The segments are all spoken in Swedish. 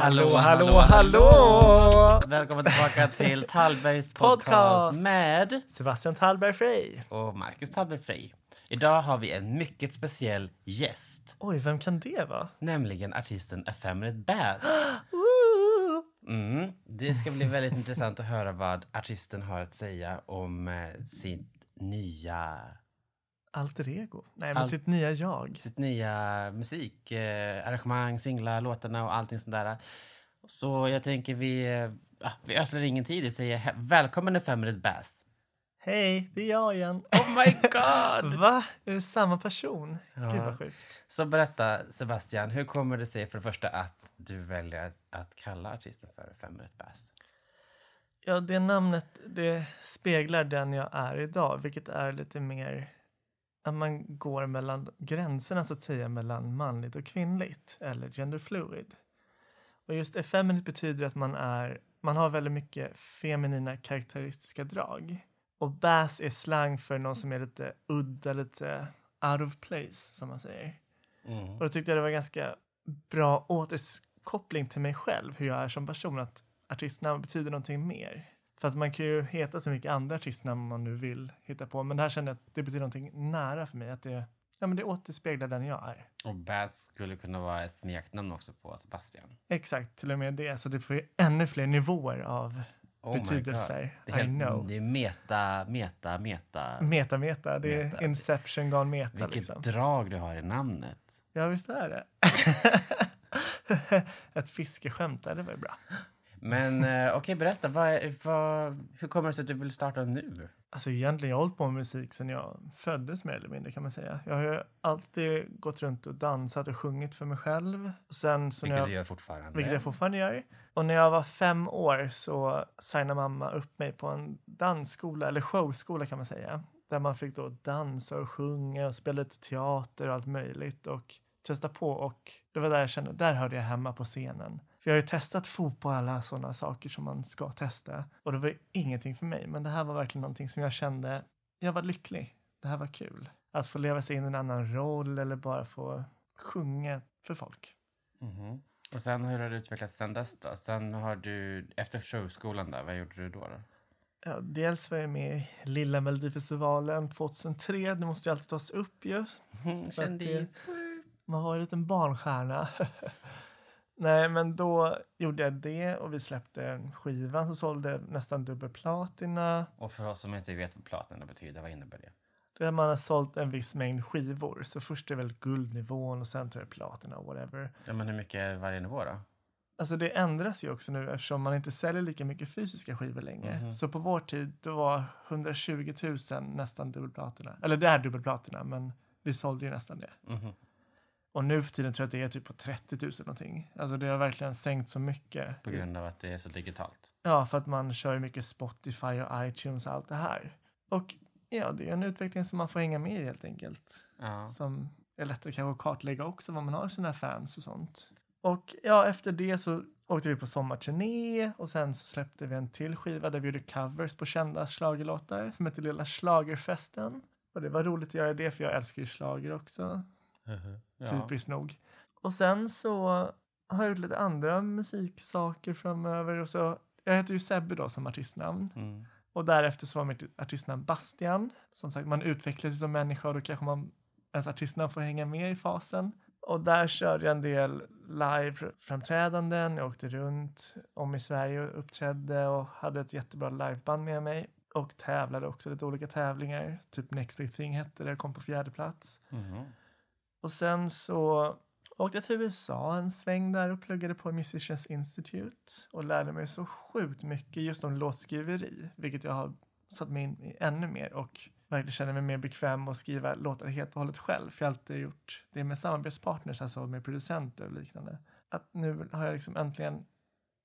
Hallå, hallå, hallå! Välkommen tillbaka till Tallbergs podcast, Podcast. med Sebastian Tallberg Frey. och Marcus Tallberg Frey. Idag har vi en mycket speciell gäst, Oj, vem kan det vara? nämligen artisten Effeminate Bass. Mm, det ska bli väldigt intressant att höra vad artisten har att säga om eh, sitt nya, Alter ego? Nej, men Al- sitt nya jag. sitt nya musik, eh, arrangemang, singlar, låtarna och allting sånt där. Så jag tänker vi, eh, ah, vi ödslar ingen tid och säger välkommen Effeminate Bass. Hej, det är jag igen. Oh my god! Va? Är det samma person? Ja. Gud vad sjukt. Så berätta Sebastian, hur kommer det sig för det första att du väljer att, kalla artisten för Feminate Bass? Ja, det namnet det speglar den jag är idag, vilket är lite mer att man går mellan gränserna så att säga mellan manligt och kvinnligt eller genderfluid. Och just effeminate betyder att man är man har väldigt mycket feminina karaktäristiska drag. Och bass är slang för någon som är lite udda, lite out of place som man säger. Mm. Och då tyckte jag det var ganska bra återkoppling till mig själv, hur jag är som person, att artistnamn betyder någonting mer. För att man kan ju heta så mycket andra artistnamn man nu vill hitta på, men det här kände jag att det betyder någonting nära för mig, att det, ja, men det återspeglar den jag är. Och Bass skulle kunna vara ett smeknamn också på Sebastian. Exakt, till och med det, så det får ju ännu fler nivåer av Oh betydelser. Det är, I know. helt, det är meta, meta, meta. Meta, meta, det är Meta. Inception gone meta Vilket liksom. drag du har i namnet. Ja, visst är det. Ett fiskeskämt, det var ju bra. Men eh, okej, berätta. Vad, vad, hur kommer det sig att du vill starta nu? Alltså egentligen, jag har hållit på med musik sedan jag föddes mer eller mindre kan man säga. Jag har ju alltid gått runt och dansat och sjungit för mig själv. Och sen så Vilket jag, du gör fortfarande. vilket jag fortfarande gör. Och när jag var fem år så signade mamma upp mig på en dansskola, eller showskola kan man säga. Där man fick då dansa och sjunga och spela lite teater och allt möjligt. Och testa på och det var där jag kände, där hörde jag hemma på scenen. För jag har ju testat fotboll och alla sådana saker som man ska testa. Och det var ju ingenting för mig. Men det här var verkligen någonting som jag kände, jag var lycklig. Det här var kul. Att få leva sig in i en annan roll eller bara få sjunga för folk. Mhm. Och sen hur har det utvecklats sen dess då? Sen har du, efter showskolan där, vad gjorde du då? då? Ja, dels var jag med i Lilla Melodifestivalen 2003. Det måste ju alltid tas upp ju. Mm, det- Kändis. Man var ju en liten barnstjärna. Nej, men då gjorde jag det och vi släppte en skiva som sålde nästan dubbel platina. Och för oss som inte vet vad platina betyder, vad innebär det? Där man har sålt en viss mängd skivor. Så först är väl guldnivån och sen tror jag platina och whatever. Ja, men hur mycket är varje nivå då? Alltså det ändras ju också nu eftersom man inte säljer lika mycket fysiska skivor längre. Mhm. Så på vår tid då var 120 000 nästan dubbelplatina. Eller det är dubbelplatina men vi sålde ju nästan det. Mhm. Och nu för tiden tror jag att det är typ på 30 000 någonting. Alltså det har verkligen sänkt så mycket. På grund av att det är så digitalt. Ja, för att man kör mycket Spotify och iTunes och allt det här. Och ja, det är en utveckling som man får hänga med i helt enkelt. Ja. Som är lättare kanske att kartlägga också vad man har sina fans och sånt. Och ja, efter det så åkte vi på sommarturné och sen så släppte vi en till skiva där vi gjorde covers på kända schlagerlåtar som heter Lilla Schlagerfesten. Och det var roligt att göra det för jag älskar ju schlager också, Ja. typiskt nog. Och sen så har jag gjort lite andra musiksaker framöver och så. Jag heter ju Sebbe då som artistnamn. Mm. Och därefter så var mitt artistnamn Bastian. Som sagt, man utvecklas ju som människa och då kanske man, ens artistnamn får hänga med i fasen. Och där körde jag en del live-framträdanden. Jag åkte runt om i Sverige och uppträdde och hade ett jättebra liveband med mig. Och tävlade också lite olika tävlingar. Typ Next Big Thing hette det, jag kom på fjärde plats. Mhm. Och sen så åkte jag till USA en sväng där och pluggade på Musicians Institute och lärde mig så sjukt mycket just om låtskriveri, vilket jag har satt mig in i ännu mer och verkligen känner mig mer bekväm med att skriva låtar helt och hållet själv, för jag har alltid gjort det med samarbetspartners, alltså med producenter och liknande. Att nu har jag liksom äntligen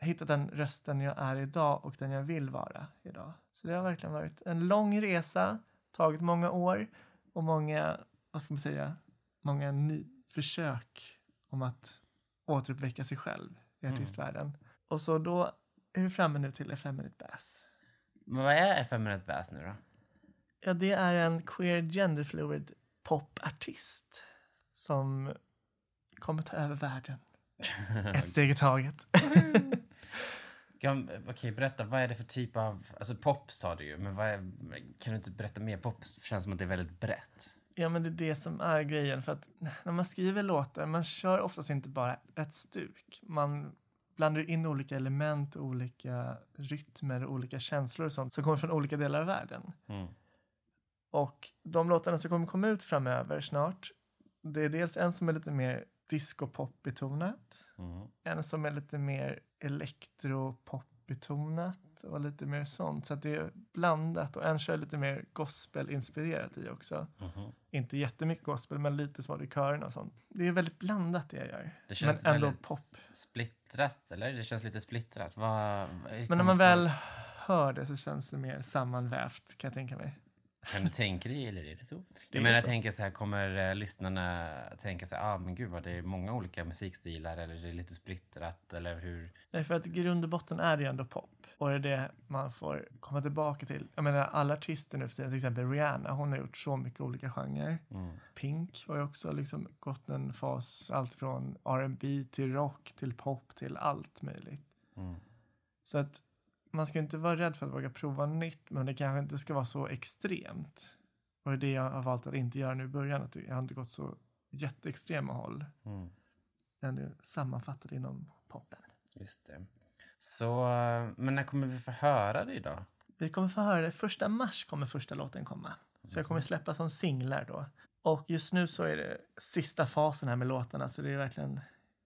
hittat den rösten jag är idag och den jag vill vara idag. Så det har verkligen varit en lång resa, tagit många år och många, vad ska man säga, många ny försök om att återuppväcka sig själv i Mm. artistvärlden. Och så då är vi framme nu till Effeminate Bass. Men vad är Effeminate Bass nu då? Ja, det är en queer genderfluid popartist som kommer ta över världen. Ett steg i taget. Okej, berätta, vad är det för typ av... Alltså pop sa du ju, men vad är, kan du inte berätta mer? Pop känns som att det är väldigt brett. Ja, men det är det som är grejen. För att när man skriver låtar, man kör oftast inte bara ett stuk. Man blandar in olika element, olika rytmer, olika känslor och sånt som kommer från olika delar av världen. Mm. Och de låtarna som kommer komma ut framöver snart, det är dels en som är lite mer disco-pop-betonat, Mm. en som är lite mer elektro-pop-betonat och lite mer sånt. Så det är blandat och en kör lite mer gospel-inspirerat i också. Mhm. Inte jättemycket gospel, men lite små i kören och sånt. Det är väldigt blandat det jag gör. Det känns men ändå pop. splittrat, eller? Det känns lite splittrat. Vad, Men när man väl hör det så känns det mer sammanvävt, kan jag tänka mig. Kan du tänka dig, eller är det så? Det jag menar, jag tänker så här, kommer eh, lyssnarna tänka så här, ah, men gud vad det är många olika musikstilar eller det är lite splittrat eller hur? Nej, för att grund och botten är ju ändå pop. Och det är det man får komma tillbaka till. Jag menar, alla artister nu för tiden, till exempel Rihanna, hon har gjort så mycket olika genrer. Mm. Pink har ju också liksom gått en fas, allt från R&B till rock till pop till allt möjligt. Mm. Så att man ska inte vara rädd för att våga prova nytt, men det kanske inte ska vara så extremt. Och det är det jag har valt att inte göra nu i början, att jag har inte gått så jätteextrema håll. Mm. Den är sammanfattad inom poppen. Just det. Så, eh, men när kommer vi få höra det då? Vi kommer få höra det. Första mars kommer första låten komma. Så jag kommer släppa som singlar då. Och just nu så är det sista fasen här med låtarna, så det är verkligen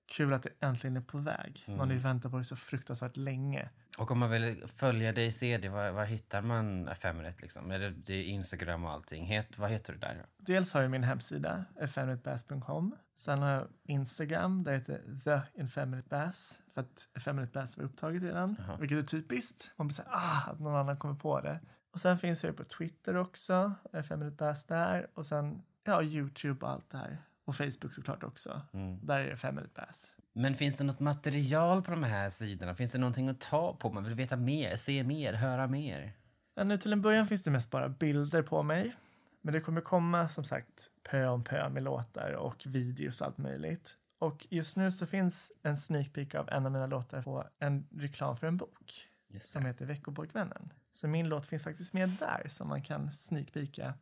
kul att det äntligen är på väg. Man har ju väntat på det så fruktansvärt länge. Och om man vill följa dig, se det, var, var hittar man Ephemerate liksom? Det, det är Instagram och allting. Het, vad heter du där? Dels har jag min hemsida, effeminatebass.com. Sen har jag Instagram, där heter The Infeminate Bass. För att Effeminate Bass var upptaget redan, Jaha. vilket är typiskt. Man blir så här, ah, att någon annan kommer på det. Och sen finns jag på Twitter också, Effeminate Bass där. Och sen, ja, YouTube och allt det här. Och Facebook såklart också. Mm. Där är det Effeminate Bass. Men finns det något material på de här sidorna? Finns det någonting att ta på? Man vill veta mer, se mer, höra mer? Ja, nu till en början finns det mest bara bilder på mig. Men det kommer komma som sagt pö om pö med låtar och videos och allt möjligt. Och just nu så finns en sneak peek av en av mina låtar på en reklam för en bok Just som heter Veckopojkvännen. Så min låt finns faktiskt med där som man kan sneak peeka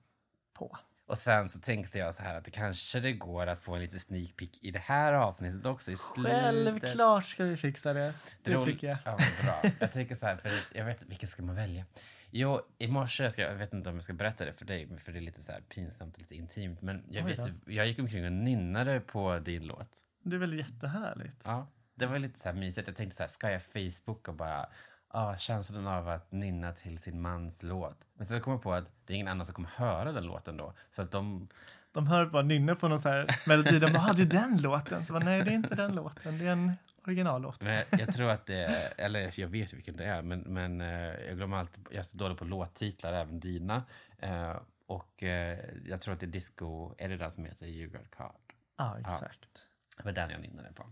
på. Och sen så tänkte jag så här att det kanske det går att få en liten sneak peek i det här avsnittet också i slutet. Självklart ska vi fixa det. Det roll- tycker jag. Ja, bra. Jag tycker så här, för jag vet, vilken ska man välja? Jo, i morse, ska, jag vet inte om jag ska berätta det för dig, för det är lite så här pinsamt och lite intimt, men jag, vet, jag gick omkring och nynnade på din låt. Det är väl jättehärligt. Ja, det var lite så här mysigt. Jag tänkte så här, ska jag Facebook och bara, ah, känslan av att nynna till sin mans låt. Men sen kom jag på att det är ingen annan som kommer höra den låten då. Så att de, De hör bara nynna på någon så här melodi. De bara, ah, det är den låten. Så bara, nej, det är inte den låten. Det är en originallåt. men jag tror att det är, eller jag vet ju vilken det är, men, men eh, jag glömmer alltid, jag är så dålig på låttitlar, även dina. Eh, och eh, jag tror att det är disco, är det den som heter You Got Card? Ja, exakt. Det var den jag nynnade på.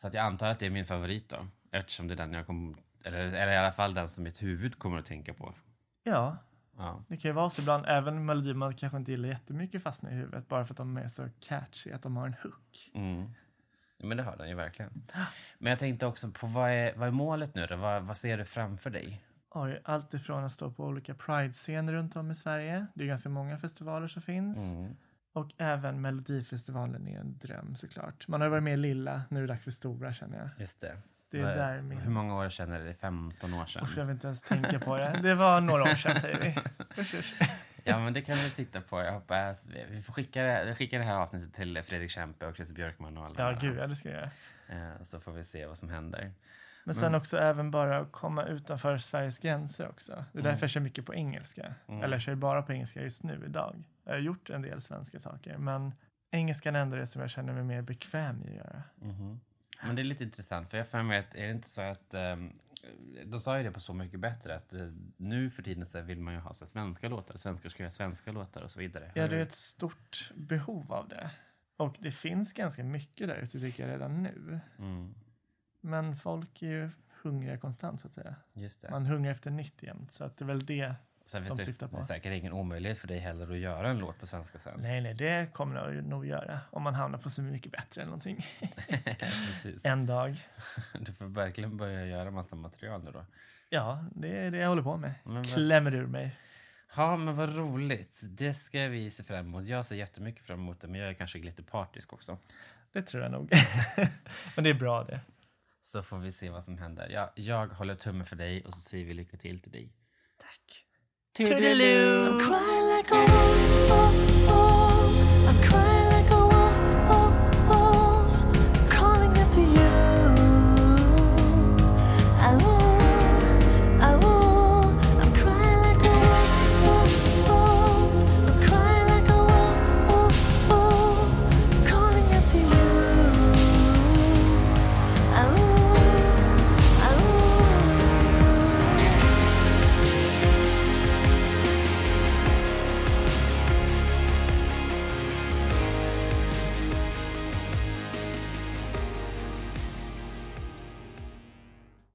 Så att jag antar att det är min favorit då, eftersom det är den jag kommer, eller, eller i alla fall den som mitt huvud kommer att tänka på. Ja, Ja. det kan ju vara så ibland. Även melodier man kanske inte gillar jättemycket fastnar i huvudet. Bara för att de är så catchy, att de har en hook. Mm. Men det har den ju verkligen. Men jag tänkte också på vad är, vad är målet nu då? Vad, vad ser du framför dig? Oj, allt ifrån att stå på olika Pride-scener runt om i Sverige. Det är ganska många festivaler som finns. Mm. Och även Melodifestivalen är en dröm såklart. Man har varit med i Lilla, nu är det dags för Stora känner jag. Just det. Det är Vad- där min... Hur många år sedan är det? 15 år sedan? Usch, jag vill inte ens tänka på det. Det var några år sedan säger vi. Usch, usch. Ja, men det kan vi titta på. Jag hoppas vi får skicka det, vi skickar det här avsnittet till Fredrik Kempe och Christer Björkman och alla Ja, gud, ja, det ska jag göra. Eh, Så får vi se vad som händer. Men sen också även bara att komma utanför Sveriges gränser också. Det är Mm. därför jag kör mycket på engelska. Mm. Eller jag kör bara på engelska just nu idag. Jag har gjort en del svenska saker, men engelskan är ändå det som jag känner mig mer bekväm i att göra. Mhm. Men det är lite intressant, för jag för mig att är det inte så att um, de sa ju det på Så mycket bättre att eh, nu för tiden så vill man ju ha så svenska låtar, svenskar ska göra svenska låtar och så vidare. Ja, det är ett stort behov av det. Och det finns ganska mycket där ute tycker jag redan nu. Mm, Men folk är ju hungriga konstant så att säga. just det. Man hungrar efter nytt jämt. Så att det är väl det Sen de finns det, det säkert ingen omöjlighet för dig heller att göra en låt på svenska sen. Nej, nej, det kommer jag nog göra om man hamnar på Så mycket bättre eller någonting. En dag. Du får verkligen börja göra massa material nu då. Ja, det är det jag håller på med. Men Klämmer ur mig. Ja, men vad roligt. Det ska vi se fram emot. Jag ser jättemycket fram emot det, men jag är kanske lite partisk också. Det tror jag nog. Men det är bra det. Så får vi se vad som händer. Jag, jag håller tummen för dig och så säger vi lycka till till dig. Toodaloo. I'm like a